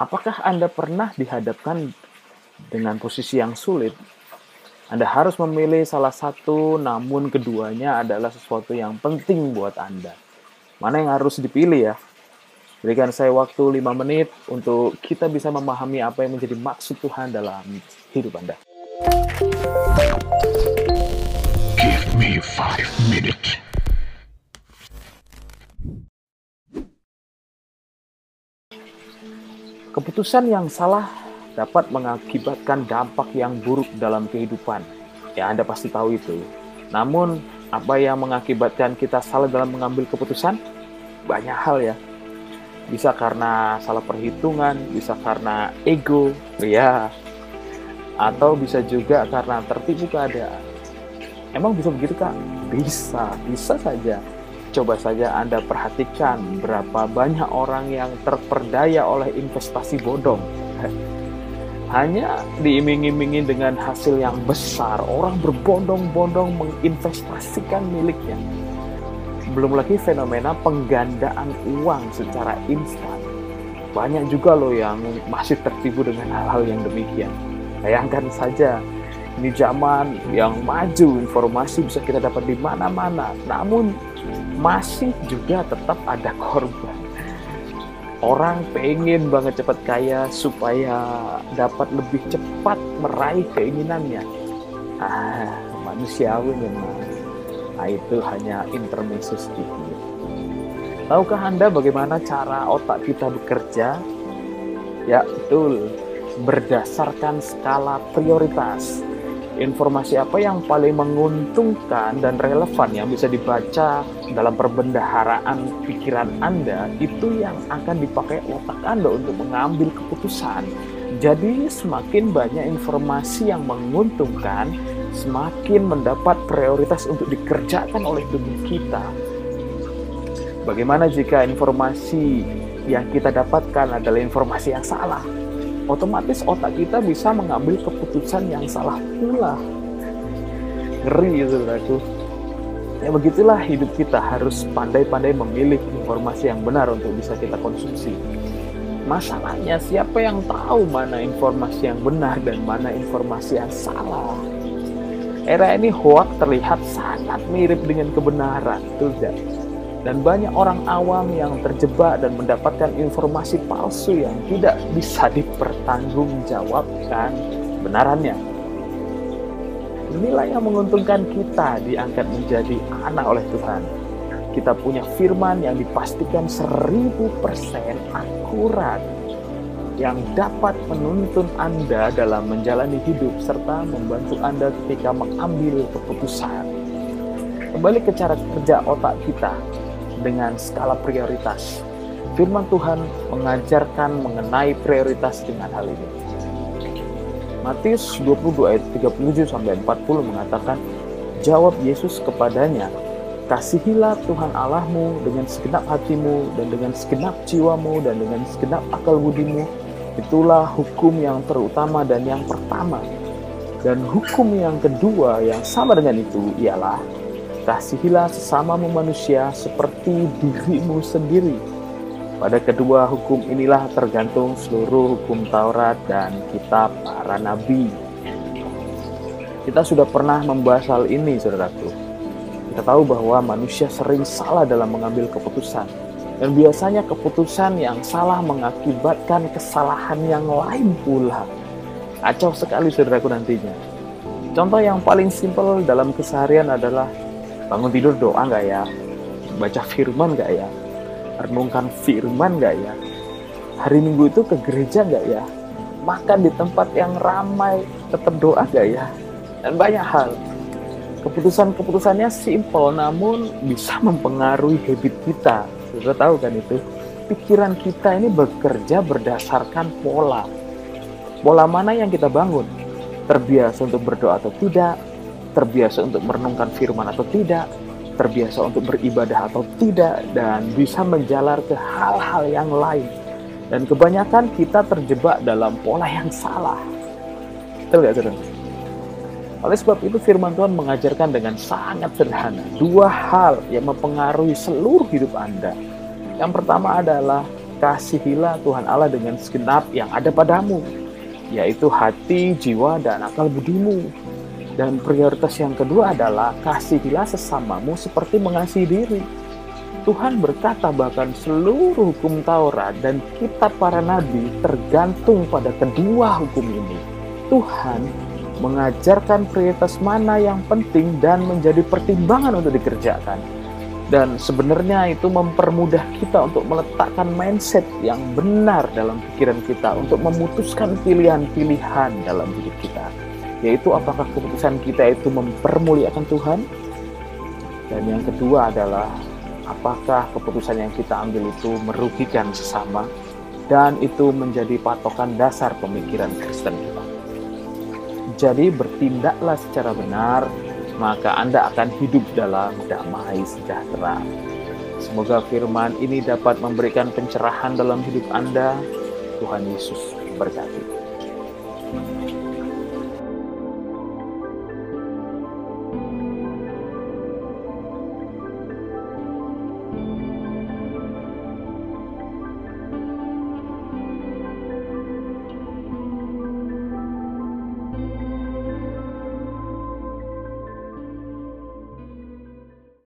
Apakah Anda pernah dihadapkan dengan posisi yang sulit? Anda harus memilih salah satu, namun keduanya adalah sesuatu yang penting buat Anda. Mana yang harus dipilih ya? Berikan saya waktu 5 menit untuk kita bisa memahami apa yang menjadi maksud Tuhan dalam hidup Anda. Give me five minutes. Keputusan yang salah dapat mengakibatkan dampak yang buruk dalam kehidupan. Ya, Anda pasti tahu itu. Namun, apa yang mengakibatkan kita salah dalam mengambil keputusan? Banyak hal ya. Bisa karena salah perhitungan, bisa karena ego, ya. Atau bisa juga karena tertipu keadaan. Emang bisa begitu, Kak? Bisa, bisa saja. Coba saja Anda perhatikan berapa banyak orang yang terperdaya oleh investasi bodong. Hanya diiming-imingi dengan hasil yang besar, orang berbondong-bondong menginvestasikan miliknya. Belum lagi fenomena penggandaan uang secara instan. Banyak juga loh yang masih tertipu dengan hal-hal yang demikian. Bayangkan saja, ini zaman yang maju, informasi bisa kita dapat di mana-mana. Namun masih juga tetap ada korban. Orang pengen banget cepat kaya supaya dapat lebih cepat meraih keinginannya. Ah, manusiawi memang. Nah, itu hanya intermezzo sedikit. Tahukah Anda bagaimana cara otak kita bekerja? Ya, betul. Berdasarkan skala prioritas informasi apa yang paling menguntungkan dan relevan yang bisa dibaca dalam perbendaharaan pikiran Anda itu yang akan dipakai otak Anda untuk mengambil keputusan. Jadi semakin banyak informasi yang menguntungkan, semakin mendapat prioritas untuk dikerjakan oleh tubuh kita. Bagaimana jika informasi yang kita dapatkan adalah informasi yang salah? otomatis otak kita bisa mengambil keputusan yang salah pula. Ngeri gitu saudaraku. Ya begitulah hidup kita harus pandai-pandai memilih informasi yang benar untuk bisa kita konsumsi. Masalahnya siapa yang tahu mana informasi yang benar dan mana informasi yang salah? Era ini hoax terlihat sangat mirip dengan kebenaran, tidak? dan banyak orang awam yang terjebak dan mendapatkan informasi palsu yang tidak bisa dipertanggungjawabkan benarannya. Inilah yang menguntungkan kita diangkat menjadi anak oleh Tuhan. Kita punya firman yang dipastikan seribu persen akurat yang dapat menuntun Anda dalam menjalani hidup serta membantu Anda ketika mengambil keputusan. Kembali ke cara kerja otak kita, dengan skala prioritas. Firman Tuhan mengajarkan mengenai prioritas dengan hal ini. Matius 22 ayat 37 sampai 40 mengatakan, jawab Yesus kepadanya, kasihilah Tuhan Allahmu dengan segenap hatimu dan dengan segenap jiwamu dan dengan segenap akal budimu. Itulah hukum yang terutama dan yang pertama. Dan hukum yang kedua yang sama dengan itu ialah Kasihilah sesamamu manusia seperti dirimu sendiri. Pada kedua hukum inilah tergantung seluruh hukum Taurat dan kitab para nabi. Kita sudah pernah membahas hal ini, saudaraku. Kita tahu bahwa manusia sering salah dalam mengambil keputusan. Dan biasanya keputusan yang salah mengakibatkan kesalahan yang lain pula. Kacau sekali saudaraku nantinya. Contoh yang paling simpel dalam keseharian adalah bangun tidur doa nggak ya baca firman nggak ya renungkan firman nggak ya? Hari minggu itu ke gereja nggak ya? Makan di tempat yang ramai tetap doa nggak ya? Dan banyak hal. Keputusan-keputusannya simple namun bisa mempengaruhi habit kita. Sudah tahu kan itu? Pikiran kita ini bekerja berdasarkan pola. Pola mana yang kita bangun? Terbiasa untuk berdoa atau tidak? Terbiasa untuk merenungkan firman atau tidak, terbiasa untuk beribadah atau tidak, dan bisa menjalar ke hal-hal yang lain. Dan kebanyakan kita terjebak dalam pola yang salah. Betul gak, saudara? Oleh sebab itu firman Tuhan mengajarkan dengan sangat sederhana. Dua hal yang mempengaruhi seluruh hidup Anda. Yang pertama adalah kasihilah Tuhan Allah dengan segenap yang ada padamu, yaitu hati, jiwa, dan akal budimu. Dan prioritas yang kedua adalah kasihilah sesamamu seperti mengasihi diri. Tuhan berkata bahkan seluruh hukum Taurat dan kitab para nabi tergantung pada kedua hukum ini. Tuhan mengajarkan prioritas mana yang penting dan menjadi pertimbangan untuk dikerjakan. Dan sebenarnya itu mempermudah kita untuk meletakkan mindset yang benar dalam pikiran kita untuk memutuskan pilihan-pilihan dalam hidup kita. Yaitu apakah keputusan kita itu mempermuliakan Tuhan? Dan yang kedua adalah apakah keputusan yang kita ambil itu merugikan sesama dan itu menjadi patokan dasar pemikiran Kristen kita. Jadi bertindaklah secara benar, maka Anda akan hidup dalam damai sejahtera. Semoga firman ini dapat memberikan pencerahan dalam hidup Anda. Tuhan Yesus berkati.